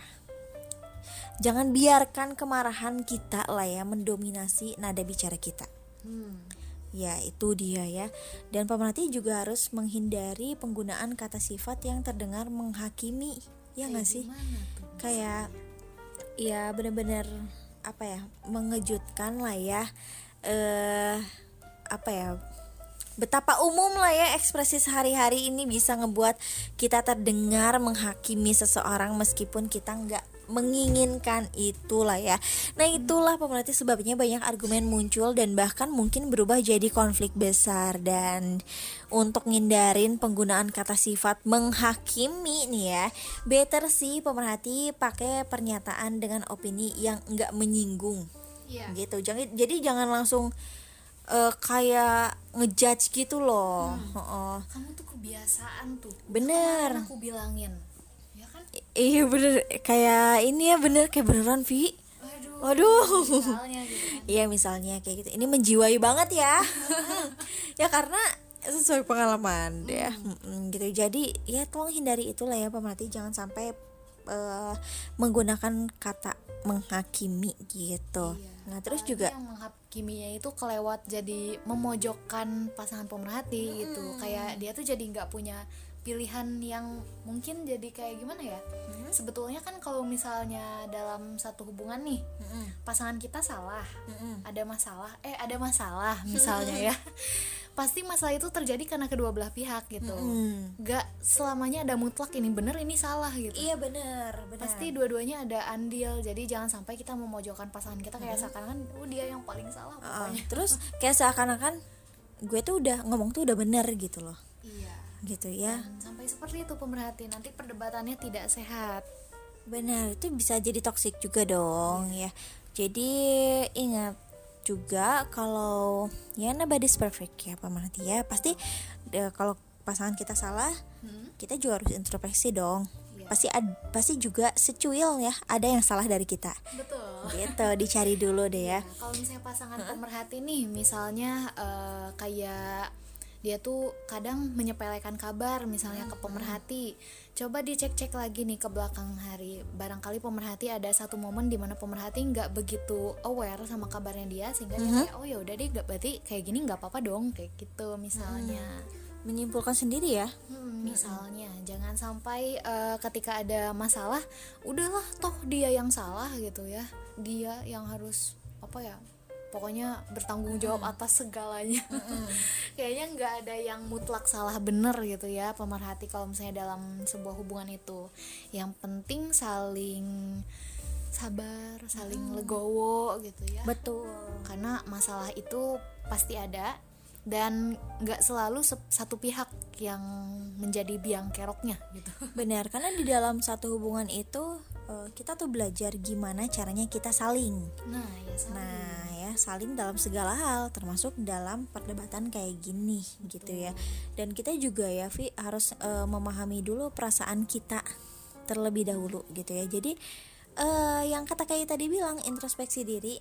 Jangan biarkan kemarahan kita lah ya mendominasi nada bicara kita. Hmm. Ya, itu dia ya. Dan pemerhati juga harus menghindari penggunaan kata sifat yang terdengar menghakimi. Ya nggak sih? Tuh? kayak ya bener-bener apa ya mengejutkan lah ya eh apa ya betapa umum lah ya ekspresi sehari-hari ini bisa ngebuat kita terdengar menghakimi seseorang meskipun kita nggak menginginkan itulah ya. Nah, itulah pemerhati sebabnya banyak argumen muncul dan bahkan mungkin berubah jadi konflik besar dan untuk ngindarin penggunaan kata sifat menghakimi nih ya. Better sih pemerhati pakai pernyataan dengan opini yang nggak menyinggung. Iya. Gitu. Jangan jadi jangan langsung eh, kayak ngejudge gitu loh. Heeh. Kamu tuh kebiasaan tuh. Bener. Kemarin aku bilangin. Iya bener kayak ini ya bener kayak beneran Vi. Waduh. Waduh. Misalnya gitu. Iya misalnya kayak gitu. Ini menjiwai banget ya. ya karena sesuai pengalaman ya. Mm-mm, gitu. Jadi ya tolong hindari itulah ya pemerhati jangan sampai eh, menggunakan kata menghakimi gitu. Nah terus Apalagi juga yang menghakiminya itu kelewat jadi memojokkan pasangan pemerhati gitu kayak dia tuh jadi nggak punya pilihan yang mungkin jadi kayak gimana ya? Sebetulnya kan kalau misalnya dalam satu hubungan nih pasangan kita salah ada masalah eh ada masalah misalnya ya. Pasti masalah itu terjadi karena kedua belah pihak gitu. Mm. nggak selamanya ada mutlak ini bener ini salah gitu. Iya bener bener. pasti dua-duanya ada andil. Jadi jangan sampai kita memojokkan pasangan kita kayak seakan-akan oh dia yang paling salah Uh, pokoknya. Terus kayak seakan-akan gue tuh udah ngomong tuh udah bener gitu loh. Iya Gitu ya. Dan sampai seperti itu pemerhati nanti perdebatannya tidak sehat Benar, itu bisa jadi toksik juga dong ya. Jadi ingat juga kalau ya nobody's perfect ya pemerhati ya. Pasti eh, kalau pasangan kita salah, kita juga harus introspeksi dong. Iya. Pasti ad- pasti juga secuil ya, ada yang salah dari kita. betul Gitu, dicari dulu deh ya. Nah, kalau misalnya pasangan pemerhati nih misalnya eh, kayak dia tuh kadang menyepelekan kabar misalnya ke pemerhati. coba dicek-cek lagi nih ke belakang hari. Barangkali pemerhati ada satu momen di mana pemerhati nggak begitu aware sama kabarnya dia sehingga dia kayak oh ya udah deh nggak berarti kayak gini nggak apa-apa dong kayak gitu misalnya. Menyimpulkan sendiri ya. Hmm, misalnya. Jangan sampai eh, ketika ada masalah udahlah toh dia yang salah gitu ya. Dia yang harus apa ya pokoknya bertanggung jawab atas segalanya. Kayaknya nggak ada yang mutlak salah bener gitu ya pemerhati kalau misalnya dalam sebuah hubungan itu. Yang penting saling sabar saling legowo gitu ya. Betul. karena masalah itu pasti ada dan nggak selalu se- satu pihak yang menjadi biang keroknya gitu. Benar, karena di dalam satu hubungan itu eh, kita tuh belajar gimana caranya kita saling. nah ya sama. Nah, ya saling dalam segala hal, termasuk dalam perdebatan kayak gini gitu ya. Dan kita juga ya, Vi harus eh, memahami dulu perasaan kita terlebih dahulu gitu ya. Jadi eh, yang kata kayak tadi bilang introspeksi diri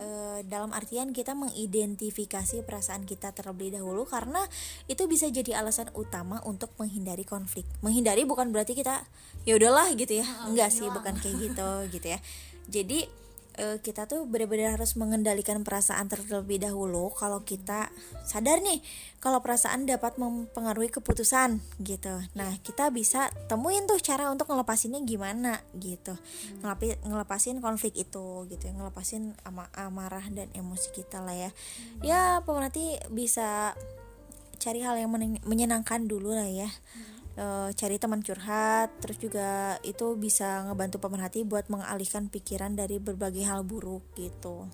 eh, dalam artian kita mengidentifikasi perasaan kita terlebih dahulu karena itu bisa jadi alasan utama untuk menghindari konflik. Menghindari bukan berarti kita ya udahlah gitu ya. Enggak sih, bukan kayak gitu gitu ya. Jadi eh, kita tuh benar-benar harus mengendalikan perasaan terlebih dahulu kalau kita sadar nih kalau perasaan dapat mempengaruhi keputusan gitu. Nah, kita bisa temuin tuh cara untuk ngelepasinnya gimana gitu. Ngelapi, ngelepasin konflik itu gitu ya, ngelepasin ama- amarah dan emosi kita lah ya. Ya, pemerhati bisa cari hal yang menyenangkan dulu lah ya. Eh, cari teman curhat terus juga itu bisa ngebantu pemerhati buat mengalihkan pikiran dari berbagai hal buruk gitu.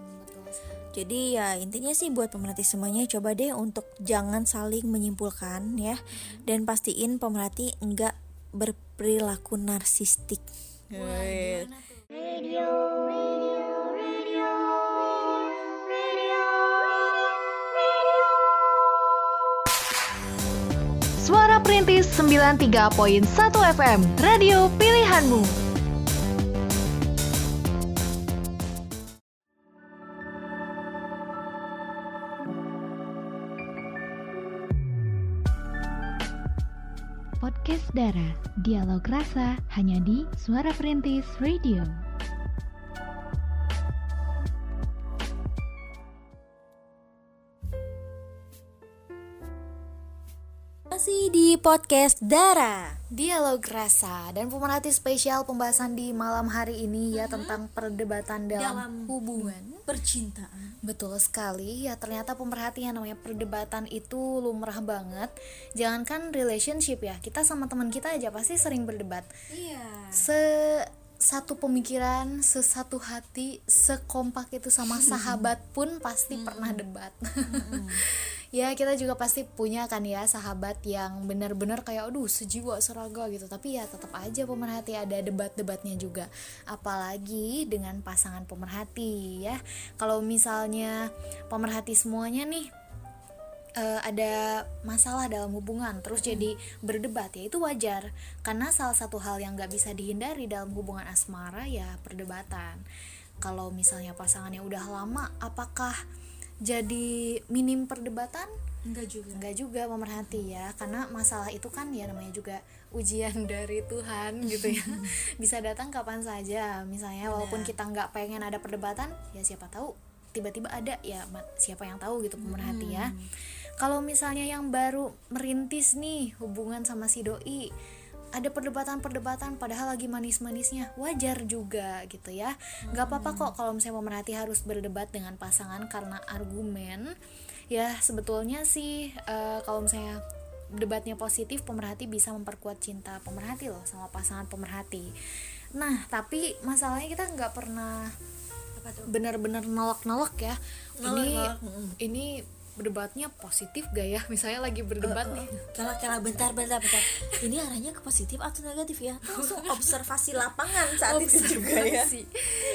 Betul jadi ya intinya sih buat pemerhati semuanya coba deh untuk jangan saling menyimpulkan ya. Dan pastiin pemerhati enggak berperilaku narsistik. Gimana tuh? Suara Perintis 93.1 FM, radio pilihanmu. Podcast Dara, dialog rasa hanya di Suara Perintis Radio. Di podcast Dara Dialog rasa dan pemerhati spesial pembahasan di malam hari ini ya tentang perdebatan dalam, Dalam hubungan percintaan Betul sekali, ya ternyata pemerhatian namanya perdebatan itu lumrah banget. Jangankan relationship ya, kita sama teman kita aja pasti sering berdebat. Iya. Se satu pemikiran, sesatu hati, sekompak itu sama sahabat pun pasti pernah debat. ya kita juga pasti punya kan ya sahabat yang benar-benar kayak aduh sejiwa seraga gitu. Tapi ya tetap aja pemerhati ada debat-debatnya juga. Apalagi dengan pasangan pemerhati ya. Kalau misalnya pemerhati semuanya nih eh, ada masalah dalam hubungan terus jadi berdebat ya itu wajar. Karena salah satu hal yang nggak bisa dihindari dalam hubungan asmara ya perdebatan. Kalau misalnya pasangannya udah lama apakah jadi minim perdebatan? Enggak juga. Enggak juga pemerhati ya. Karena masalah itu kan ya namanya juga ujian dari Tuhan gitu ya. Bisa datang kapan saja. Misalnya walaupun kita nggak pengen ada perdebatan Ya siapa tahu tiba-tiba ada ya siapa yang tahu gitu pemerhati ya Kalau misalnya yang baru merintis nih hubungan sama si doi ada perdebatan-perdebatan padahal lagi manis-manisnya wajar juga gitu ya. Nggak apa-apa kok kalau misalnya pemerhati harus berdebat dengan pasangan karena argumen. Ya sebetulnya sih eh, kalau misalnya debatnya positif pemerhati bisa memperkuat cinta pemerhati loh sama pasangan pemerhati. Nah tapi masalahnya kita nggak pernah benar-benar nolak-nolak ya. Ini Nolak-nolak, mm-mm. ini berdebatnya positif gak ya misalnya lagi berdebat nih Kala kala bentar bentar bentar. Ini arahnya ke positif atau negatif ya? Langsung observasi lapangan saat itu juga ya. Observasi.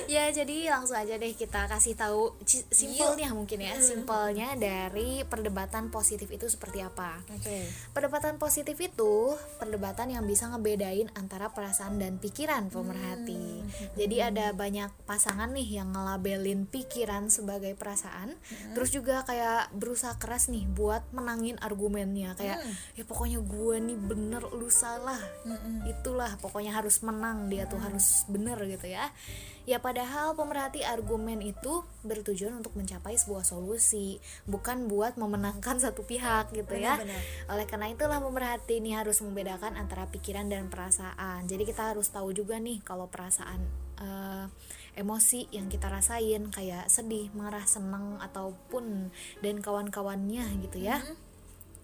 ya jadi langsung aja deh kita kasih tahu simpelnya mungkin ya simpelnya dari perdebatan positif itu seperti apa Oke. Perdebatan positif itu perdebatan yang bisa ngebedain antara perasaan dan pikiran pemerhati. Jadi ada banyak pasangan nih yang ngelabelin pikiran sebagai perasaan, terus juga kayak berusaha keras nih buat menangin argumennya kayak ya pokoknya gue nih bener lu salah. Itulah pokoknya harus menang dia tuh harus bener gitu ya. Ya padahal pemerhati argumen itu bertujuan untuk mencapai sebuah solusi, bukan buat memenangkan satu pihak gitu ya. Benar-benar. Oleh karena itulah pemerhati ini harus membedakan antara pikiran dan perasaan. Jadi kita harus tahu juga nih kalau perasaan eh, emosi yang kita rasain kayak sedih, marah, senang ataupun dan kawan-kawannya gitu ya.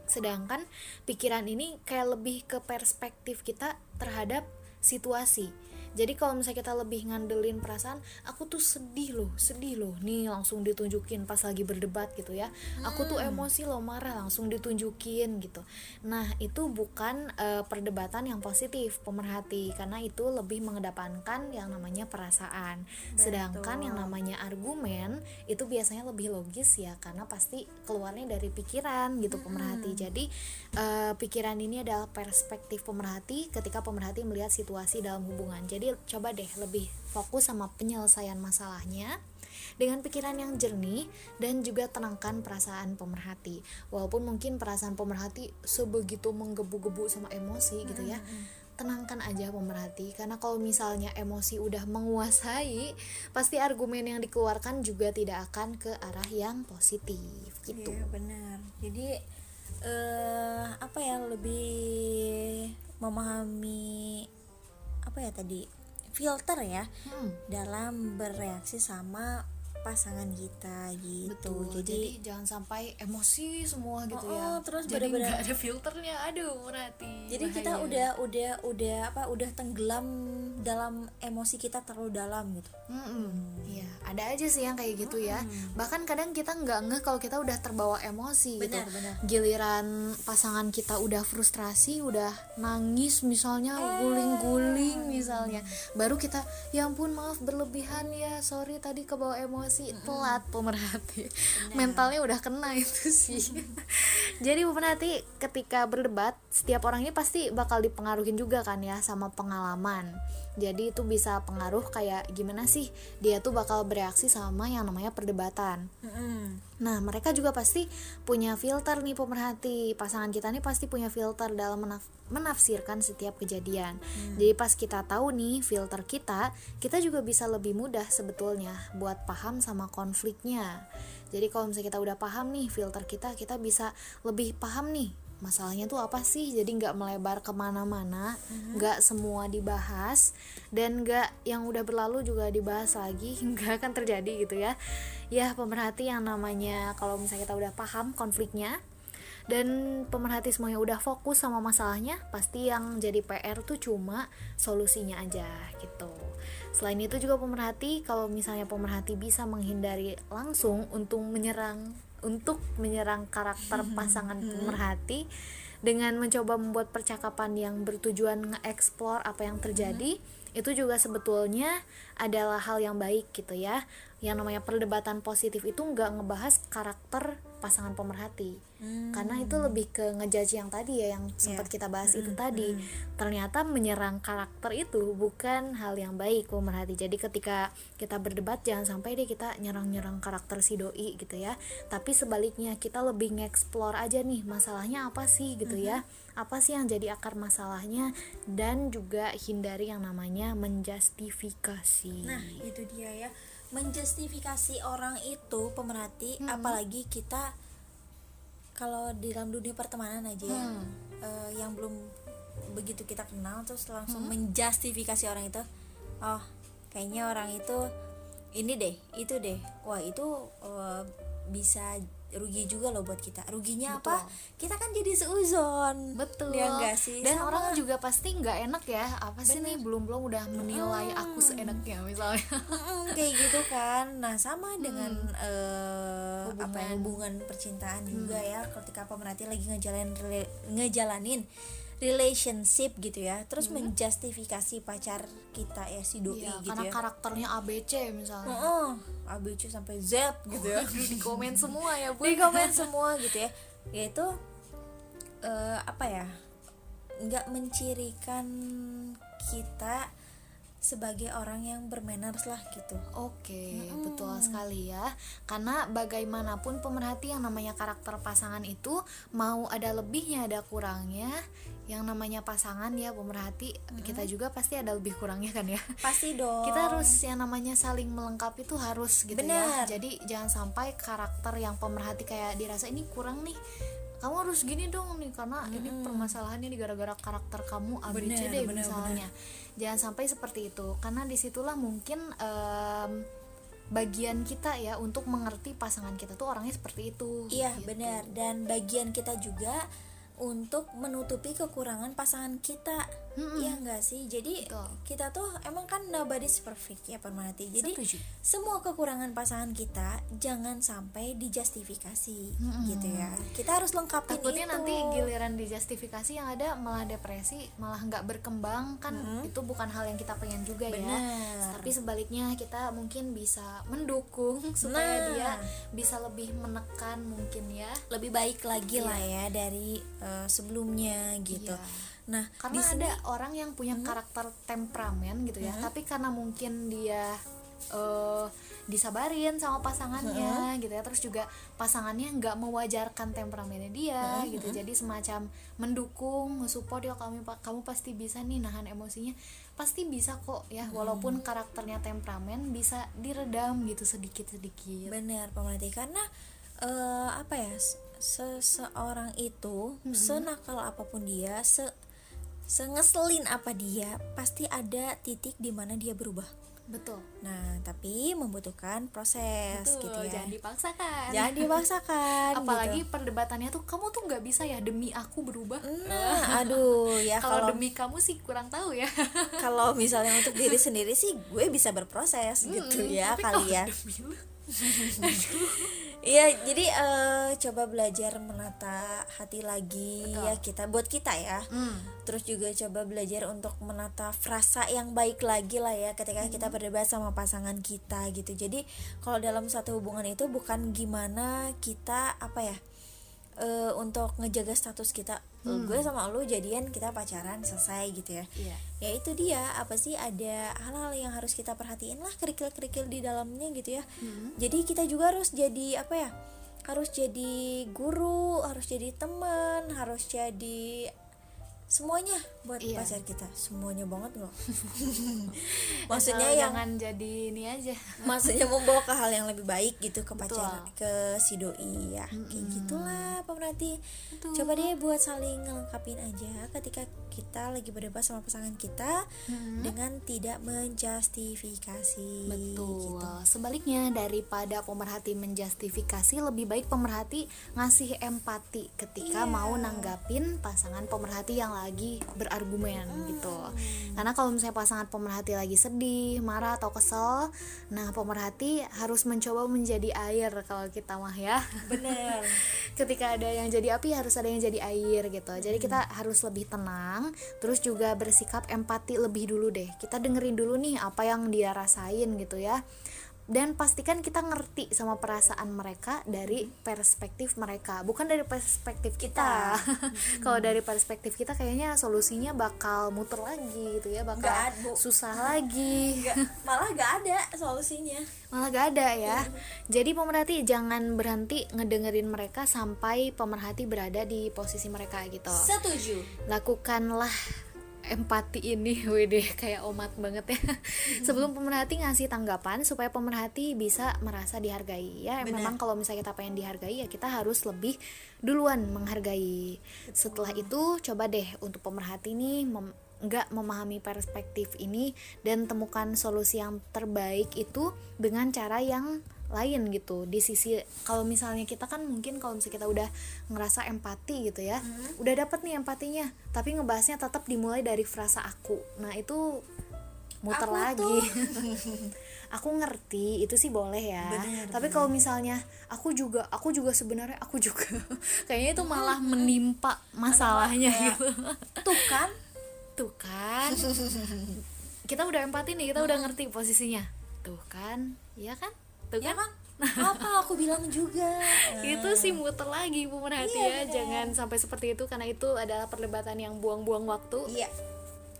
Sedangkan pikiran ini kayak lebih ke perspektif kita terhadap situasi. Jadi kalau misalnya kita lebih ngandelin perasaan, aku tuh sedih loh, sedih loh. Nih langsung ditunjukin pas lagi berdebat gitu ya. Aku tuh emosi loh, marah langsung ditunjukin gitu. Nah, itu bukan eh, perdebatan yang positif, pemerhati karena itu lebih mengedepankan yang namanya perasaan. Sedangkan yang namanya argumen itu biasanya lebih logis ya karena pasti keluarnya dari pikiran gitu pemerhati. Jadi eh, pikiran ini adalah perspektif pemerhati ketika pemerhati melihat situasi dalam hubungan. Jadi coba deh lebih fokus sama penyelesaian masalahnya dengan pikiran yang jernih dan juga tenangkan perasaan pemerhati. Walaupun mungkin perasaan pemerhati sebegitu menggebu-gebu sama emosi gitu ya. Tenangkan aja pemerhati karena kalau misalnya emosi udah menguasai, pasti argumen yang dikeluarkan juga tidak akan ke arah yang positif gitu. Iya benar. Jadi eh apa ya lebih memahami apa ya tadi filter ya Hmm. dalam bereaksi sama pasangan kita gitu. Betul. Jadi, Jadi, jangan sampai emosi semua gitu Oh, ya. oh, terus Jadi nggak ada filternya. Aduh, merhati. jadi kita udah udah udah apa udah tenggelam dalam emosi kita terlalu dalam gitu. Mm-mm. Iya, ada aja sih yang kayak gitu ya. Bahkan kadang kita nggak ngeh kalau kita udah terbawa emosi gitu. Benar. Giliran pasangan kita udah frustrasi, udah nangis misalnya, guling-guling misalnya, baru kita, ya ampun maaf berlebihan ya, sorry tadi kebawa emosi, telat pemerhati. Mentalnya udah kena itu sih. Jadi pemerhati ketika berdebat, setiap orang ini pasti bakal dipengaruhin juga kan ya sama pengalaman. Jadi itu bisa pengaruh kayak gimana sih dia tuh bakal bereaksi sama yang namanya perdebatan. Nah, mereka juga pasti punya filter nih pemerhati. Pasangan kita nih pasti punya filter dalam menaf- menafsirkan setiap kejadian. Jadi pas kita tahu nih filter kita, kita juga bisa lebih mudah sebetulnya buat paham sama konfliknya. Jadi kalau misalnya kita udah paham nih filter kita, kita bisa lebih paham nih masalahnya tuh apa sih? Jadi nggak melebar ke mana-mana Mm-hmm. nggak semua dibahas dan nggak yang udah berlalu juga dibahas lagi nggak akan terjadi gitu ya. Ya pemerhati yang namanya kalau misalnya kita udah paham konfliknya dan pemerhati semuanya udah fokus sama masalahnya pasti yang jadi PR tuh cuma solusinya aja gitu. Selain itu juga pemerhati kalau misalnya pemerhati bisa menghindari langsung untuk menyerang untuk menyerang karakter pasangan pemerhati dengan mencoba membuat percakapan yang bertujuan nge-explore apa yang terjadi itu juga sebetulnya adalah hal yang baik gitu ya. Yang namanya perdebatan positif itu nggak ngebahas karakter pasangan pemerhati. Karena itu lebih ke ngejudge yang tadi ya yang sempat kita bahas itu tadi. ternyata menyerang karakter itu bukan hal yang baik pemerhati. Jadi ketika kita berdebat jangan sampai deh kita nyerang-nyerang karakter si doi gitu ya. Tapi sebaliknya kita lebih nge-explore aja nih masalahnya apa sih gitu ya? Apa sih yang jadi akar masalahnya? Dan juga hindari yang namanya menjustifikasi. Nah, itu dia ya. Menjustifikasi orang itu pemerhati, apalagi kita kalau di dalam dunia pertemanan aja ya, eh, yang belum begitu kita kenal terus langsung menjustifikasi orang itu. Oh, kayaknya orang itu ini deh, itu deh. Wah, itu eh, bisa rugi juga loh buat kita. Ruginya apa? Kita kan jadi seuzon. betul. Ya enggak sih? dan Sama. orang juga pasti nggak enak ya. Apa sih nih? Belum belum udah menilai aku seenaknya misalnya. Mm-mm, kayak gitu kan. Nah sama dengan eh, apa ya, hubungan. percintaan juga ya. Ketika pemerhati lagi ngejalanin ngejalanin relationship gitu ya. Terus menjustifikasi pacar kita ya si doi Iya, gitu karena ya. karakternya ABC misalnya. Heeh, ABC sampai Z gitu ya. Di komen semua ya bu. Di komen semua gitu ya. Yaitu eh, apa ya nggak mencirikan kita sebagai orang yang bermanners lah gitu. Oke, betul sekali ya. Karena bagaimanapun pemerhati yang namanya karakter pasangan itu mau ada lebihnya ada kurangnya. Yang namanya pasangan ya pemerhati kita juga pasti ada lebih kurangnya kan ya. pasti dong Kita harus yang namanya saling melengkapi itu harus gitu Benar. ya. Jadi jangan sampai karakter yang pemerhati kayak dirasa ini kurang nih. Kamu harus gini dong nih karena ini permasalahannya di gara-gara karakter kamu ABC Benar, deh misalnya. Jangan sampai seperti itu karena di situlah mungkin em, bagian kita ya untuk mengerti pasangan kita tuh orangnya seperti itu. Iya gitu. benar dan bagian kita juga untuk menutupi kekurangan pasangan kita Iya enggak sih jadi Betul. kita tuh emang kan nobody's perfect ya permati jadi Setuju. semua kekurangan pasangan kita jangan sampai dijustifikasi gitu ya kita harus lengkapin Takutnya itu nanti giliran dijustifikasi yang ada malah depresi, malah nggak berkembang kan itu bukan hal yang kita pengen juga ya. Benar. Tapi sebaliknya kita mungkin bisa mendukung supaya Nah. dia bisa lebih menekan mungkin ya. lebih baik lagi lah ya dari eh, sebelumnya gitu Iya. Nah Karena di sini- ada orang yang punya karakter temperamen gitu ya, tapi karena mungkin dia eh, disabarin sama pasangannya gitu ya, terus juga pasangannya nggak mewajarkan temperamennya dia gitu, jadi semacam mendukung, support ya kamu kamu pasti bisa nih nahan emosinya, pasti bisa kok ya, walaupun karakternya temperamen bisa diredam gitu sedikit sedikit. Benar pemerhati karena eh, apa ya se- seseorang itu senakal apa pun dia se sengeselin apa dia pasti ada titik di mana dia berubah. Betul. Nah tapi membutuhkan proses Betul, gitu ya. jangan dipaksakan. Jangan dipaksakan. apalagi gitu. perdebatannya tuh kamu tuh nggak bisa ya demi aku berubah Nah, aduh ya kalau demi kamu sih kurang tahu ya kalau misalnya untuk diri sendiri sih gue bisa berproses gitu ya kali ya. Iya, jadi eh, coba belajar menata hati lagi ya kita buat kita ya. Terus juga coba belajar untuk menata frasa yang baik lagi lah ya ketika kita berdebat sama pasangan kita gitu. Jadi kalau dalam satu hubungan itu bukan gimana kita apa ya eh, untuk ngejaga status kita. Gue sama lu jadian kita pacaran selesai gitu ya. Iya. ya itu dia. Apa sih ada hal-hal yang harus kita perhatiin lah kerikil-kerikil di dalamnya gitu ya. Jadi kita juga harus jadi apa ya harus jadi guru harus jadi teman harus jadi semuanya buat Iya. pacar kita semuanya banget loh maksudnya Asal yang jangan jadi ini aja maksudnya membawa ke hal yang lebih baik gitu ke Betul. pacar ke si doi ya kayak gitulah pemerhati coba deh buat saling ngelengkapin aja ketika kita lagi berdebat sama pasangan kita dengan tidak menjustifikasi Betul. gitu. Sebaliknya daripada pemerhati menjustifikasi, lebih baik pemerhati ngasih empati ketika Iya. mau nanggapin pasangan pemerhati yang lagi berargumen gitu. Karena kalau misalnya pasangan pemerhati lagi sedih, marah atau kesel, nah pemerhati harus mencoba menjadi air kalau kita mah ya. bener ketika ada yang jadi api harus ada yang jadi air gitu jadi Hmm. kita harus lebih tenang terus juga bersikap empati lebih dulu deh kita dengerin dulu nih apa yang dia rasain gitu ya dan pastikan kita ngerti sama perasaan mereka dari perspektif mereka bukan dari perspektif kita, kalau dari perspektif kita kayaknya solusinya bakal muter lagi gitu ya bakal ada, Bu. susah lagi. Nggak- malah gak ada solusinya. Malah gak ada ya. Jadi pemerhati jangan berhenti ngedengerin mereka sampai pemerhati berada di posisi mereka gitu. Setuju. Lakukanlah empati ini wede kayak omat banget ya. Sebelum pemerhati ngasih tanggapan supaya pemerhati bisa merasa dihargai. Ya Benar. memang kalau misalnya kita pengen dihargai ya kita harus lebih duluan menghargai. Setelah itu coba deh untuk pemerhati nih mem- nggak memahami perspektif ini dan temukan solusi yang terbaik itu dengan cara yang lain gitu. Di sisi kalau misalnya kita kan mungkin kalau misalnya kita udah ngerasa empati gitu ya udah dapet nih empatinya tapi ngebahasnya tetap dimulai dari frasa aku. Nah itu muter Aku lagi. aku ngerti itu sih boleh ya. Bener, tapi kalau misalnya aku juga aku juga sebenarnya aku juga kayaknya itu malah menimpa masalahnya gitu. tuh kan? Tuh kan. Kita udah empati nih kita udah ngerti posisinya. Tuh kan? Iya kan tuh ya. kan. Apa aku bilang juga? Itu sih muter lagi pemerhati Iya, ya. bener. jangan sampai seperti itu karena itu adalah perdebatan yang buang-buang waktu. Iya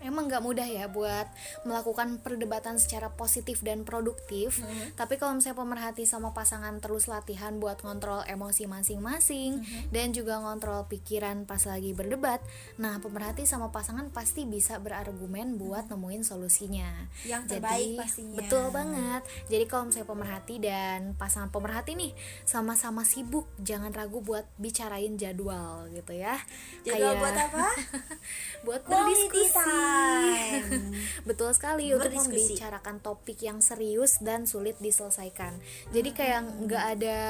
emang nggak mudah ya buat melakukan perdebatan secara positif dan produktif. Tapi kalau misalnya pemerhati sama pasangan terus latihan buat ngontrol emosi masing-masing dan juga ngontrol pikiran pas lagi berdebat nah pemerhati sama pasangan pasti bisa berargumen buat nemuin solusinya. Yang terbaik pastinya. betul banget. Jadi kalau misalnya pemerhati dan pasangan pemerhati nih sama-sama sibuk jangan ragu buat bicarain jadwal gitu ya. Jadwal buat apa? buat berdiskusi time. betul sekali untuk membicarakan topik yang serius dan sulit diselesaikan. Jadi kayak nggak ada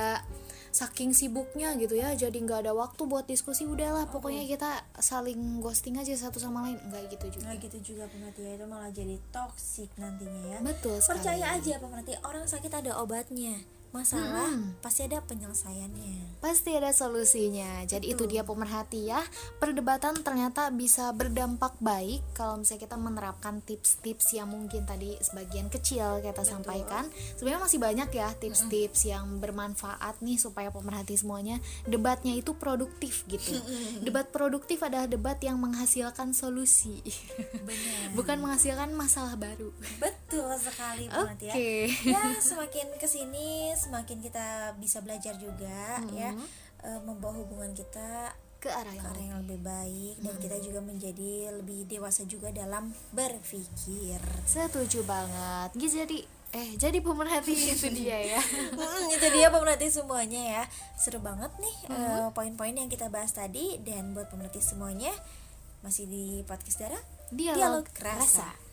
saking sibuknya gitu ya jadi nggak ada waktu buat diskusi udahlah pokoknya kita saling ghosting aja satu sama lain. Nggak gitu juga. Nah gitu juga pemerhati ya, itu malah jadi toxic nantinya ya. Betul sekali. Percaya aja pemerhati, orang sakit ada obatnya Masalah pasti ada penyelesaiannya. Pasti ada solusinya. Jadi itu dia pemerhati ya. Perdebatan ternyata bisa berdampak baik kalau misalnya kita menerapkan tips-tips yang mungkin tadi sebagian kecil kita sampaikan. Sebenarnya masih banyak ya tips-tips yang bermanfaat nih supaya pemerhati semuanya. Debatnya itu produktif gitu. Debat produktif adalah debat yang menghasilkan solusi. Benar. Bukan menghasilkan masalah baru. Betul sekali ya. Oke. Ya semakin ke sini semakin kita bisa belajar juga ya eh, Membawa hubungan kita ke arah ke yang arah yang lebih baik Dan kita juga menjadi lebih dewasa juga dalam berpikir. Setuju banget. Jadi eh jadi pemerhati itu dia ya. Mm, itu dia pemerhati semuanya ya. Seru banget nih eh, poin-poin yang kita bahas tadi dan buat pemerhati semuanya masih di podcast darah Dialog rasa.